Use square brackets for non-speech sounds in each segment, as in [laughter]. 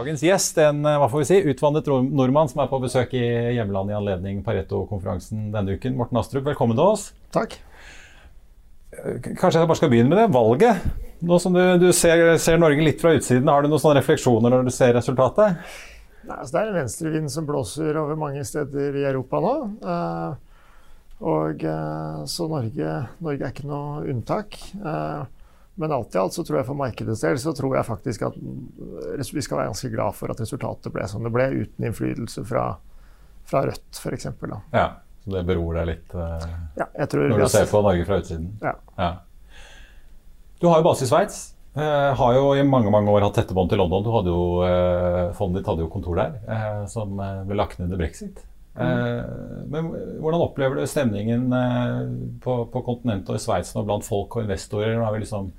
Dagens gjest, en eh, hva får vi si, utvandret nordmann som er på besøk i hjemlandet i anledning Pareto-konferansen denne uken. Morten Astrup, velkommen til oss. Takk. Kanskje jeg bare skal begynne med det. Valget. Nå som du, du ser, ser, Norge litt fra utsiden, har du noen sånne refleksjoner når du ser resultatet? Nei, altså det er en venstrevind som blåser over mange steder i Europa nå. Uh, og uh, Så Norge, Norge, er ikke noe unntak. Uh, men alt i alt så tror jeg for markedets del så tror jeg faktisk at vi skal være ganske glad for at resultatet ble som det ble, uten innflytelse fra, fra Rødt f.eks. Ja, så det beror deg litt uh, ja, tror, når du ser på Norge fra utsiden? Ja. ja. Du har jo base i Sveits. Uh, har jo i mange mange år hatt tette bånd til London. Du hadde jo, uh, Fondet ditt hadde jo kontor der, uh, som ble lagt ned under brexit. Mm. Men hvordan opplever du stemningen på, på kontinentet og i Sveits nå blant folk og investorer? Nå er vi liksom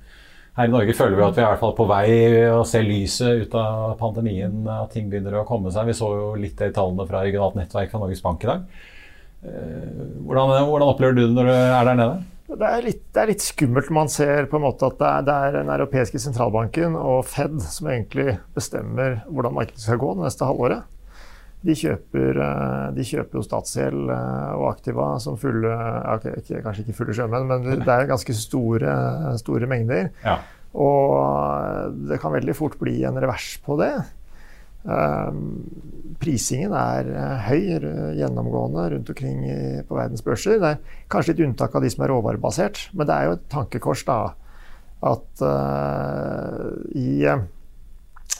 her i Norge føler vi at vi er i hvert fall på vei å se lyset ut av pandemien. At ting begynner å komme seg. Vi så jo litt i tallene fra regionalt nettverk fra Norges Bank i dag. Eh, hvordan, hvordan, opplever du det når du er der nede? Det er, litt, det er litt skummelt når man ser på en måte at det er, det er, den europeiske sentralbanken og Fed som egentlig bestemmer hvordan markedet skal gå det neste halvåret. De kjøper, eh, de kjøper jo statsgjeld eh, og aktiva som fulle Kanskje ikke fulle sjømenn, men det er ganske store, store mengder. Ja. Og det kan veldig fort bli en revers på det. Prisingen er høy gjennomgående rundt omkring på verdens børser. Det er kanskje litt unntak av de som er råvarebasert, men det er jo et tankekors da, at uh, i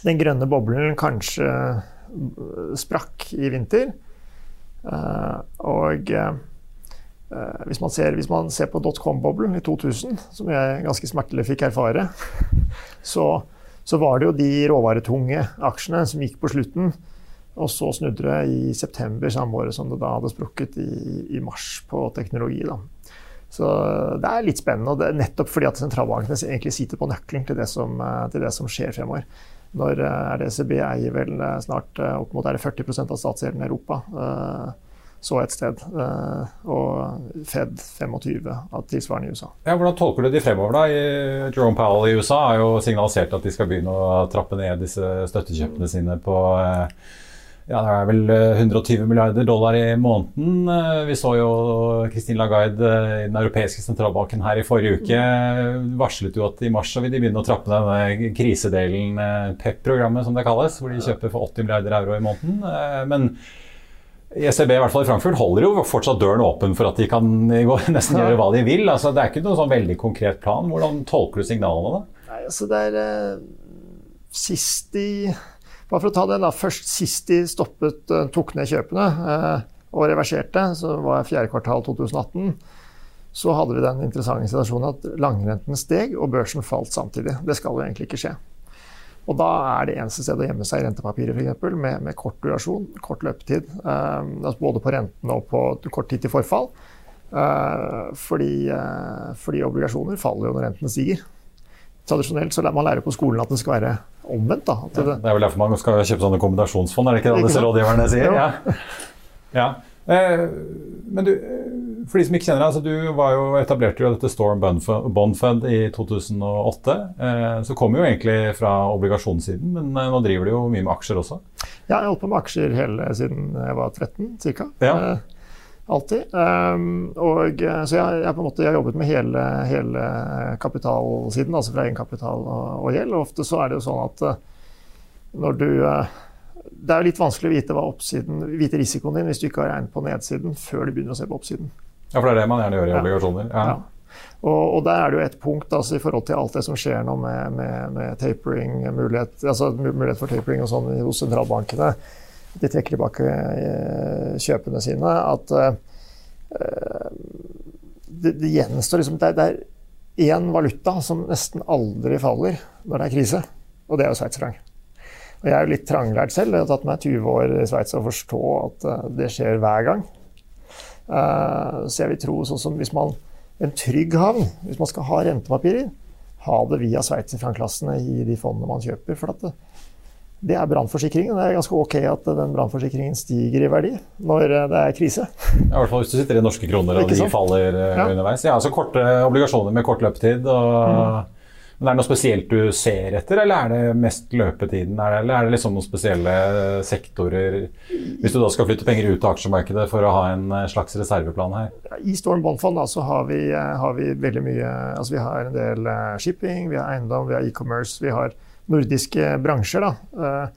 den grønne boblen kanskje sprakk i vinter. Uh, og uh, hvis, man ser, hvis, man ser, på dotcom-boblen i 2000, som jeg ganske smertelig fikk erfare, [laughs] så, så, var det jo de råvaretunge aksjene som gikk på slutten. Og så snudde det i september samme året som det da hadde sprukket i, i mars på teknologi. Da. Så det er litt spennende, og det er nettopp fordi at sentralbankene egentlig sitter på nøkkelen til til det som skjer fremover. Når RDCB eh, eier vel eh, snart eh, opp mot 40% av statsgjelden i Europa. Så et sted. Og Fed 25 av tilsvarende i USA. Ja, hvordan tolker du de fremover, da? Jerome Powell i USA har jo signalisert at de skal begynne å trappe ned disse støttekjøpene sine på ja, det er vel 120 eh, milliarder dollar i måneden. Eh, vi så jo Christine Lagarde eh, i den europeiske sentralbanken her i forrige uke varslet jo at i mars så vil de begynne å trappe denne krisedelen, PEP-programmet som det kalles, hvor de kjøper for 80 milliarder euro i måneden. Men ECB i hvert fall i Frankfurt holder jo fortsatt døren åpen for at de kan [laughs] nesten gjøre hva de vil. Altså, det er ikke noen sånn veldig konkret plan. Hvordan tolker du signalene da? Nei, altså det er Sist de bare for å ta den da, Først sist de stoppet, uh, tok ned kjøpene eh, og reverserte, så var det fjerde kvartal 2018, så hadde vi den interessante situasjonen at langrenten steg og børsen falt samtidig. Det skal jo egentlig ikke skje. Og da er det eneste stedet å gjemme seg i rentepapirer, f.eks., med, med kort durasjon, kort løpetid. Eh, altså både på renten og på kort tid til forfall. Eh, fordi, uh, fordi, obligasjoner faller jo når renten stiger. Tradisjonelt så man lærer på skolen at det skal være omvendt. Da, det, det, er vel derfor man skal kjøpe sånne kombinasjonsfond, er det ikke det disse rådgiverne sier? Ja. ja. Eh, men du, For de som ikke kjenner deg, altså du var jo etablerte jo dette Storm Bond Fund i 2008. Eh, så kom jo egentlig fra obligasjonssiden, men eh, nå driver du jo mye med aksjer også? Ja, jeg har holdt på med aksjer hele siden jeg var 13 ca. Ja. Alltid. Um, og, så jeg, jeg, på en måte, jeg har jobbet med hele, hele kapitalsiden, altså fra egenkapital og, og gjeld. Og ofte så er det jo sånn at når du det er jo litt vanskelig å vite, oppsiden, vite, risikoen din hvis du ikke har regnet på nedsiden før du begynner å se på oppsiden. Ja, for det er det man gjerne gjør i obligasjoner. Ja. ja. Og, og, der er det jo et punkt altså, i forhold til alt det som skjer nå med, med, med tapering, mulighet, altså, mulighet, for tapering og sånn hos sentralbankene. De trekker tilbake eh, kjøpene sine. At uh, det, det, gjenstår liksom Det, er én valuta som nesten aldri faller når det er krise, og det er jo sveitserfranc. Og jeg er jo litt tranglært selv. Det har tatt meg 20 år i Sveits å forstå at uh, det skjer hver gang. Så jeg vil tro sånn som hvis man En trygg havn, hvis man skal ha rentepapirer, ha det via sveitserfrankklassene i de fondene man kjøper. For det, det er brannforsikringen. Det er ganske ok at den brannforsikringen stiger i verdi når eh, det er krise. Ja, I hvert fall hvis du sitter i norske kroner og de faller ja. underveis. Ja, altså korte obligasjoner med kort løpetid. og mm. Men er det noe spesielt du ser etter, eller er det mest løpetiden? eller er det liksom noen spesielle sektorer Hvis du da skal flytte penger ut av aksjemarkedet for å ha en eh, slags reserveplan her? I Storm Bondfond så har vi, eh, har vi, veldig mye altså Vi har en del eh, shipping, vi har eiendom, vi har e-commerce, vi har nordiske bransjer. da,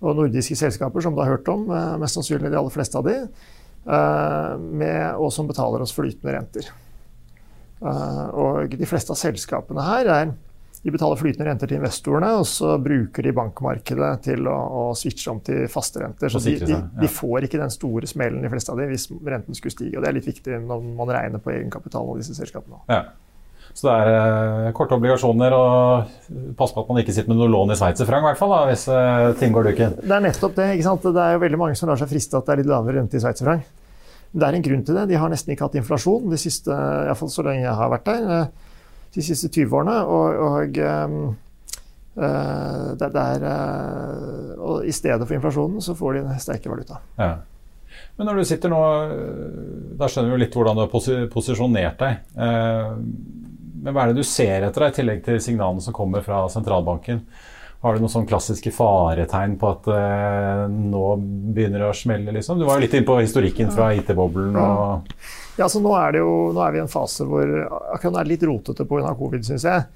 Og nordiske selskaper som du har hørt om, mest sannsynlig de aller fleste av de, med, og som betaler oss flytende renter. Og de fleste av selskapene her er de betaler flytende renter til investorene, og så bruker de bankmarkedet til å, å switche om til faste renter. Så de, de, de, får ikke den store smellen, de fleste av de, hvis renten skulle stige. og Det er litt viktig når man regner på egenkapitalen av disse selskapene. Ja. Så det er eh, korte obligasjoner, og pass på at man ikke sitter med noe lån i sveitserfranc, i hvert fall, da, hvis eh, ting går duken. Det er nettopp det. ikke sant? Det er jo veldig mange som lar seg friste at det er litt lavere rente i sveitserfranc. Det er en grunn til det. De har nesten ikke hatt inflasjon de siste, iallfall så lenge jeg har vært der de siste 20 årene. Og, og uh, det, det er, uh, og i stedet for inflasjonen så får de en sterkere valuta. Ja. Men når du sitter nå, da skjønner vi jo litt hvordan du har posisjonert deg. Uh, men hva er det du ser etter deg, i tillegg til signalene som kommer fra sentralbanken? Har du noen sånn klassiske faretegn på at eh, nå begynner det å smelle? Liksom? Du var jo litt inne på historikken fra IT-boblen. og... Ja, så nå er, jo, nå er, vi i en fase hvor akkurat nå er litt rotete pga. covid, syns jeg.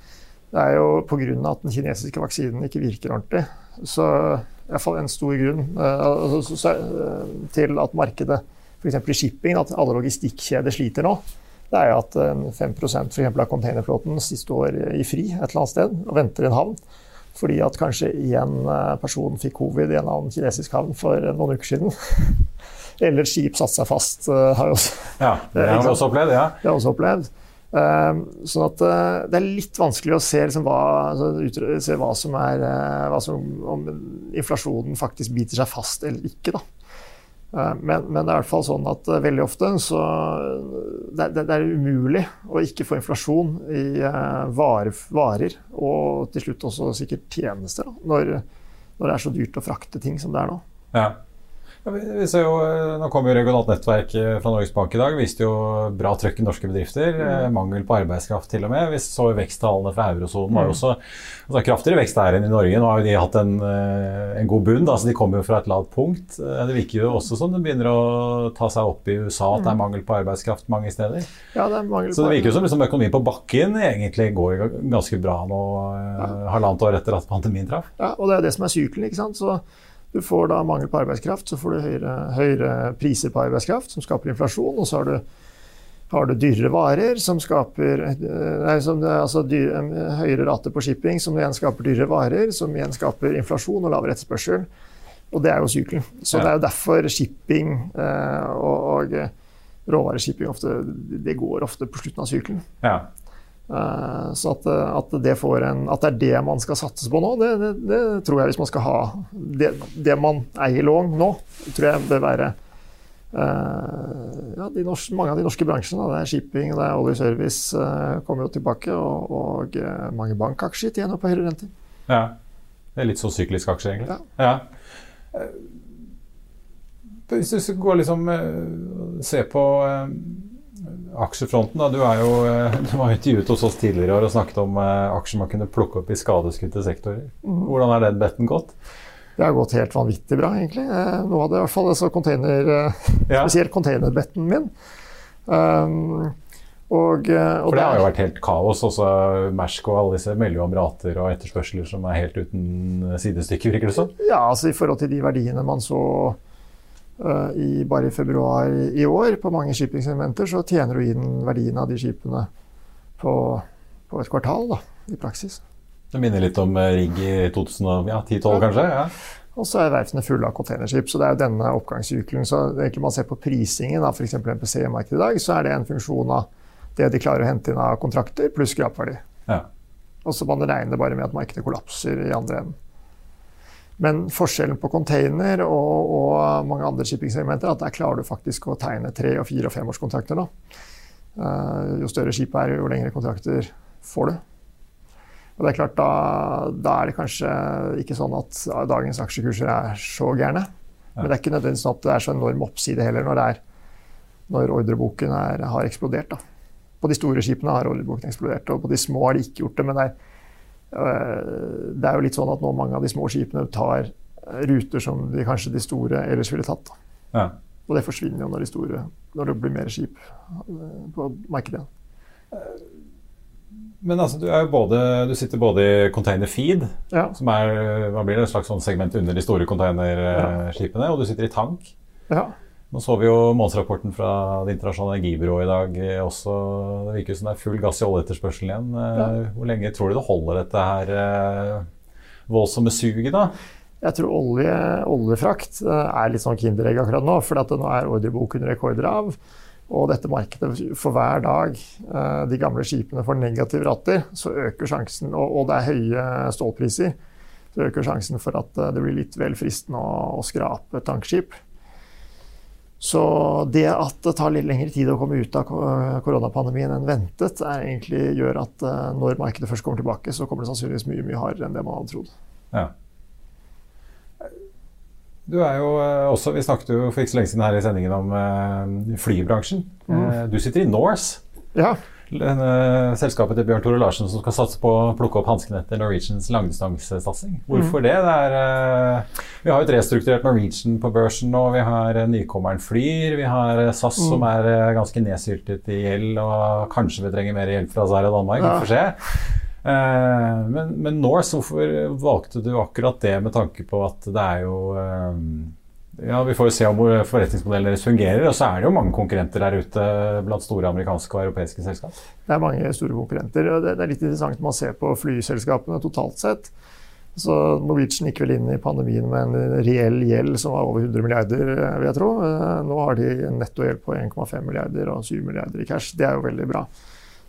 Det er jo pga. at den kinesiske vaksinen ikke virker ordentlig. Så iallfall en stor grunn uh, uh, til at markedet, f.eks. i shipping, at alle logistikkjeder sliter nå. Det er jo at 5% for av containerflåten står i fri et eller annet sted og venter i en havn. Fordi at kanskje én eh, person fikk covid i en annen kinesisk havn for noen uker siden. [laughs] Eller et skip satte seg fast. Eh, har også, ja, det har [laughs] vi også opplevd. ja. Det har også opplevd. Så sånn at Det er litt vanskelig å se, liksom, hva, altså, se hva, som er hva som, Om inflasjonen faktisk biter seg fast eller ikke. da. Uh, men, men, det er i hvert fall sånn at uh, veldig ofte så det, det, det, er umulig å ikke få inflasjon i varer, varer, og til slutt også sikkert tjenester, da, når, når, det er så dyrt å frakte ting som det er nå. Ja. Vi ser jo, eh, nå kom jo Regionalt nettverk eh, fra Norges Bank i dag. viste jo bra trøkk i norske bedrifter. Eh, mm. Mangel på arbeidskraft til og med. Vi så veksttallene fra eurosonen var jo mm. også altså, kraftigere vekst der enn i Norge. Nå har jo de hatt en, en god bunn. Altså, de kommer jo fra et lavt punkt. Det virker jo også som det begynner å ta seg opp i USA at det er mm. mangel på arbeidskraft mange steder. Ja, det er mangel på Så det virker jo som liksom, økonomien på bakken egentlig går ganske bra nå, ja. halvannet år etter at pandemien traff. Ja, og det er det som er sykelen. ikke sant? Så du får da mangel på arbeidskraft, så får du høyere, høyere priser på arbeidskraft, som skaper inflasjon. Og så har du, har du dyrere varer, som skaper eh, nei, som, altså dyr, høyere rate på shipping, som igjen skaper dyrere varer, som igjen skaper inflasjon og lavere etterspørsel. Og det er jo sykelen. Så ja. det er jo derfor shipping eh, og, og råvareshipping ofte, det går ofte på slutten av sykelen. Ja. Eh, så at, at, det en, at, det er det man skal satse på nå, det, det, det tror jeg hvis man skal ha det, det, man eier lån nå, tror jeg bør være uh, ja, norske, Mange av de norske bransjene, det er shipping, det er oljeservice, uh, kommer jo tilbake. Og, og mange bankaksjer tjener på høyere renter. Ja. Det er litt så syklisk aksje, egentlig. Ja. ja. Hvis du går liksom se på aksjefronten, da. Du, er jo, eh, du var intervjuet hos oss tidligere i år og snakket om eh, aksjer man kunne plukke opp i skadeskutte sektorer. Hvordan har den betten gått? Det har gått helt vanvittig bra, egentlig. Eh, Nå hadde i hvert fall altså container, [laughs] Ja. spesielt containerbetten min. Um, og, og For det har jo vært helt kaos. Også Mersk og alle disse melder om rater og etterspørsler som er helt uten sidestykke, virker det som. Ja, altså i forhold til de verdiene man så i, bare i februar i år på mange shippingsegmenter, så tjener du inn verdien av de skipene på, på et kvartal, da, i praksis. Det minner litt om eh, rigg i 2010-2012, kanskje? Ja. Og så er verftene fulle av containerskip, så det er jo denne oppgangssykkelen. Så egentlig man ser på prisingen av f.eks. MPC-markedet i dag, så er det en funksjon av det de klarer å hente inn av kontrakter, pluss grapverdi. Ja. Og så man regner bare med at markedet kollapser i andre enden. Men forskjellen på container og, og mange andre shippingsegmenter er at der klarer du faktisk å tegne tre-, og fire- og femårskontrakter nå. Eh, jo større skipet er, jo lengre kontrakter får du. Og det er klart, da, da er det kanskje ikke sånn at dagens aksjekurser er så gærne. Men det er ikke nødvendigvis sånn at det er så enorm oppside heller når, er, når ordreboken er, har eksplodert. Da. På de store skipene har ordreboken eksplodert, og på de små har de ikke gjort det. Men det er, det er jo litt sånn at nå mange av de små skipene tar ruter som de, kanskje de store ellers ville tatt. Ja. Og det forsvinner jo når, de store, når det blir mer skip øh, på markedet. Men altså, du, er både, du sitter både i container feed, Ja. som er hva blir det, et slags sånn segment under de store containerskipene, og du sitter i tank. ja. Nå så vi jo månedsrapporten fra Det internasjonale energibyrået i dag eh, også. Det virker som det er full gass i oljeetterspørselen igjen. Ja. Hvor lenge tror du det holder dette her eh, voldsomme suget, da? Jeg tror olje, oljefrakt eh, er litt sånn kinderegg akkurat nå. For nå er ordreboken rekordlav. Og dette markedet, for hver dag eh, de gamle skipene får negative ratter, så øker sjansen, og, og det er høye stålpriser, så øker sjansen for at eh, det blir litt vel fristende å, å skrape tankskip. Så det at det tar litt lengre tid å komme ut av koronapandemien enn ventet, er egentlig gjør at eh, når markedet først kommer tilbake, så kommer det sannsynligvis mye mye hardere enn det man hadde trodd. Ja. Du er jo eh, også, Vi snakket jo for ikke så lenge siden her i sendingen om eh, flybransjen. Mm. Du sitter i Norse. Ja, selskapet til Bjørn Tore Larsen som skal satse på å plukke opp hanskene etter Norwegians langdistansesatsing. Hvorfor det? det er, uh, vi har jo et restrukturert Norwegian på børsen nå. Vi har uh, nykommeren Flyr. Vi har uh, SAS som er eh, ganske nedsyltet i gjeld, og kanskje vi trenger mer hjelp fra Sverige og Danmark. Vi får se. Eh, men, men Norse, hvorfor valgte du akkurat det med tanke på at det er jo eh, ja, Vi får jo se om forretningsmodellen deres fungerer. Og så er det jo mange konkurrenter der ute blant store amerikanske og europeiske selskap. Det er mange store konkurrenter. og Det er litt interessant når man ser på flyselskapene totalt sett. Så Norwegian gikk vel inn i pandemien med en reell gjeld som var over 100 milliarder, eh, vil jeg tro. Eh, Nå har de en nettogjeld på 1,5 milliarder og 7 milliarder i cash. Det er jo veldig bra.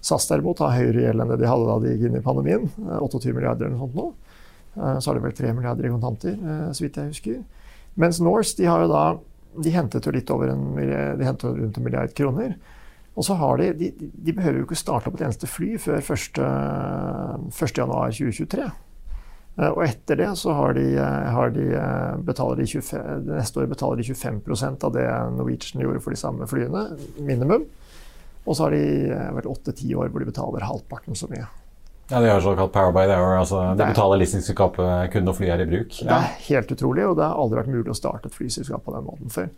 SAS derimot har høyere gjeld enn det de hadde da de gikk inn i pandemien. eh, 28 milliarder eller noe sånt nå. Eh, Så har de vel 3 milliarder i kontanter, eh, så vidt jeg husker. Mens Norse de har jo da de hentet jo litt over en, de hentet rundt en milliard kroner. Og så har de, de, de behøver jo ikke starte opp et eneste fly før 1.1.2023. Eh, Og etter det så har de, eh, har de, eh, de 25, neste år betaler de 25% av det Norwegian gjorde for de samme flyene, minimum. Og så har de eh, vært åtte-ti år hvor de betaler halvparten så mye. Ja, De har såkalt power by the hour. altså De er- betaler leasingselskapet kun når flyet er i bruk. Det er helt utrolig, og det har aldri vært mulig å starte et flyselskap på den måten før.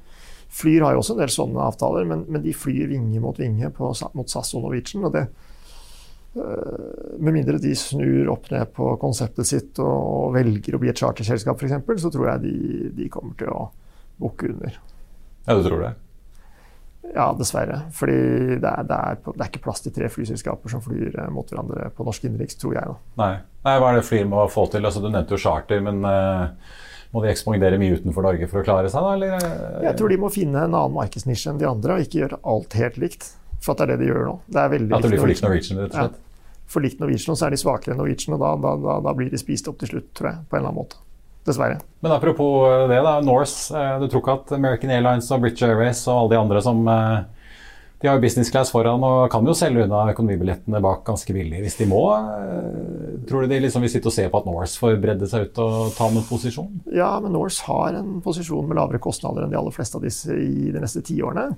Flyr har jo også en del sånne avtaler, men, men de flyr vinge mot vinge på, mot SAS og Norwegian. og det øh, Med mindre de snur opp ned på konseptet sitt og velger å bli et charterselskap f.eks., så tror jeg de, de kommer til å bukke under. Ja, du tror det? Ja, dessverre. Fordi det er, det, er, det er ikke plass til tre flyselskaper som flyr eh, mot hverandre på norsk innenriks, tror jeg. da. Nei. Nei, Hva er det Flyr må få til? Altså, Du nevnte jo charter, men uh, må de ekspandere mye utenfor Norge for å klare seg, da? Eller? Jeg tror de må finne en annen markedsnisje enn de andre, og ikke gjøre alt helt likt. For at det er det de gjør nå. Det er veldig At det blir for likt Norwegian, rett og slett? for likt Norwegian, så er de svakere enn Norwegian, og da, da, da, da blir de spist opp til slutt, tror jeg. På en eller annen måte. Dessverre. Men apropos det, da. Norse. eh, Du tror ikke at American Airlines og British Airways og alle de andre som eh, De har jo business class foran og kan jo selge unna økonomibillettene bak ganske billig hvis de må. Eh, Tror du de liksom vil sitte og se på at Norse får bredde seg ut og ta en posisjon? Ja, men Norse har en posisjon med lavere kostnader enn de aller fleste av disse i de neste tiårene.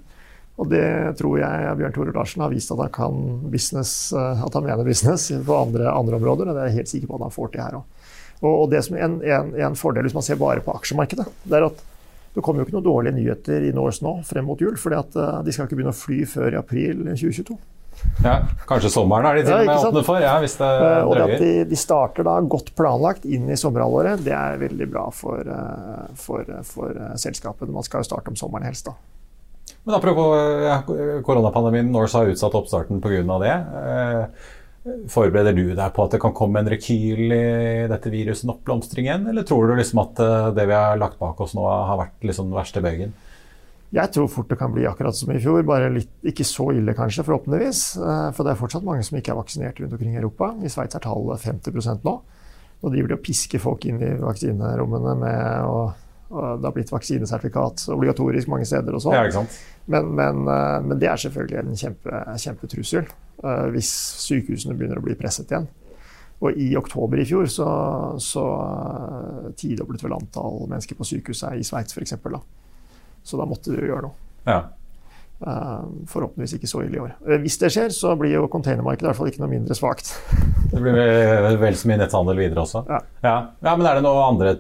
Og det tror jeg Bjørn Tore Larsen har vist at han kan business, eh, at han mener business på andre, andre områder. Og det er jeg helt sikker på at han får til her òg. Og, det som er en, en, en, fordel hvis man ser bare på aksjemarkedet, det er at det kommer jo ikke noen dårlige nyheter i Norse nå frem mot jul. For de skal ikke begynne å fly før i april 2022. Ja, Kanskje sommeren er de til og med åpne for? Ja, hvis det drøyer. Og at de, de, starter da godt planlagt inn i sommerhalvåret, det er veldig bra for, for, for selskapet. Man skal jo starte om sommeren helst, da. Men apropos ja, koronapandemien, Norse har utsatt oppstarten pga. det. Forbereder du deg på at det kan komme en rekyl i dette viruset, en oppblomstring igjen? Eller tror du liksom at eh, det vi har lagt bak oss nå, har vært liksom den verste bøygen? Jeg tror fort det kan bli akkurat som i fjor, bare litt, ikke så ille kanskje, forhåpentligvis. Eh, for det er fortsatt mange som ikke er vaksinert rundt omkring i Europa. I Sveits er tallet 50 nå. Nå driver de og pisker folk inn i vaksinerommene med å og det har blitt vaksinesertifikat obligatorisk mange steder. og sånn. Ja, men, men, eh, men, det er selvfølgelig en kjempe, kjempetrussel uh, hvis sykehusene begynner å bli presset igjen. Og i oktober i fjor så, så uh, tidoblet vel antall mennesker på sykehuset i Sveits f.eks. Så da måtte de gjøre noe. Ja. Uh, forhåpentligvis ikke så ille i år. Uh, hvis det skjer, så blir jo containermarkedet i hvert fall ikke noe mindre svakt. [laughs] det blir vel, så mye netthandel videre også. Ja. Ja. ja. Men er det noe andre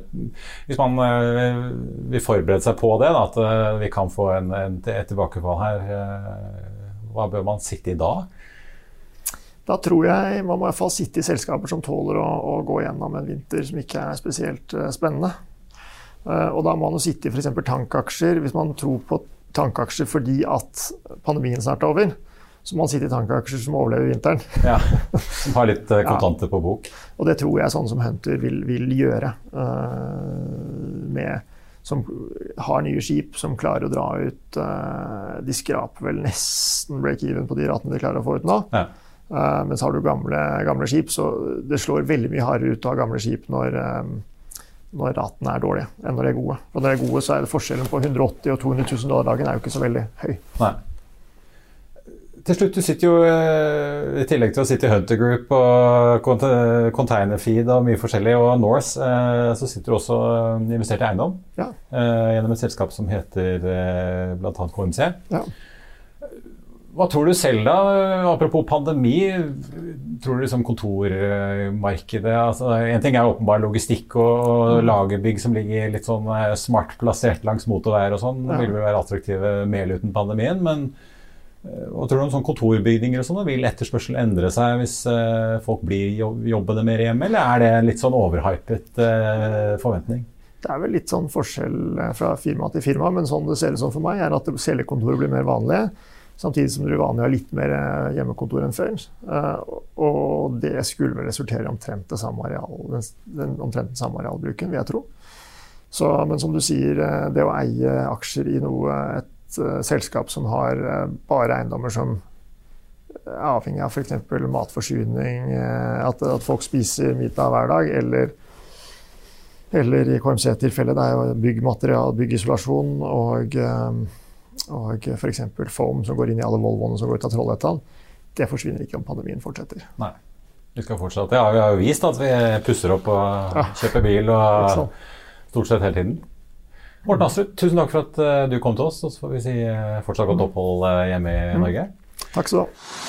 Hvis man uh, vil forberede seg på det, da, at vi kan få en, en, et tilbakefall her, hva bør man sitte i da? Da tror jeg man må i hvert fall sitte i selskaper som tåler å, å gå gjennom en vinter som ikke er spesielt spennende. og da må man jo sitte i f.eks. tankaksjer hvis man tror på tankeaksjer fordi at pandemien snart er over. Så må man sitte i tankeaksjer som overlever vinteren. Ja, Som har litt [laughs] uh, kontanter ja. på bok. Og det tror jeg sånn som Hunter vil, vil gjøre. Uh, med, som har nye skip som klarer å dra ut uh, De skraper vel nesten break-even på de ratene de klarer å få ut nå. Ja. men så har du gamle, gamle, skip, så det slår veldig mye hardere ut å ha gamle skip når um, når ratene er dårlige, enn når de er gode. For når de er gode, så er det forskjellen på 180 og 200 000 dollar dagen er jo ikke så veldig høy. Nei. Til slutt, du sitter jo eh, i tillegg til å sitte i Hunter Group og Containerfeed og mye forskjellig, og Norse, eh, så sitter du også investert i eiendom ja. Eh, gjennom et selskap som heter bl.a. KMC. Ja. Hva tror du selv, da? Apropos pandemi. Tror du liksom kontormarkedet altså, En ting er åpenbar logistikk og, mm. lagerbygg som ligger litt sånn eh, smart plassert langs motorveier og sånn. Ja. Vil vel være attraktive mer uten pandemien. Men eh, hva tror du om sånn kontorbygninger og sånn? Vil etterspørselen endre seg hvis uh, folk blir jobbende mer hjemme, eller er det en litt sånn overhypet forventning? Det er vel litt sånn forskjell fra firma til firma, men sånn det ser ut som for meg, er at selgekontoret blir mer vanlige. Samtidig som du er vanlig å ha litt mer eh, hjemmekontor enn før. Eh, og det skulle vel resultere i omtrent, areal, den, omtrent samme arealbruken, vil jeg tro. Så, men som du sier, eh, det å eie aksjer i noe, et selskap som har bare eiendommer som er avhengig av f.eks. matforsyning, at, at, folk spiser middag hver dag, eller, eller i KMC-tilfellet det er jo byggmaterial, byggisolasjon og og f.eks. foam som går inn i alle Volvoene som går ut av Trollhättan, det forsvinner ikke om pandemien fortsetter. Nei. Vi skal fortsette. Ja, vi har jo vist at vi pusser opp og ja. kjøper bil og stort sett hele tiden. Morten Astrup, tusen takk for at eh, du kom til oss. Og så får vi si eh, fortsatt godt opphold eh, hjemme i mm. Norge. Takk skal du ha.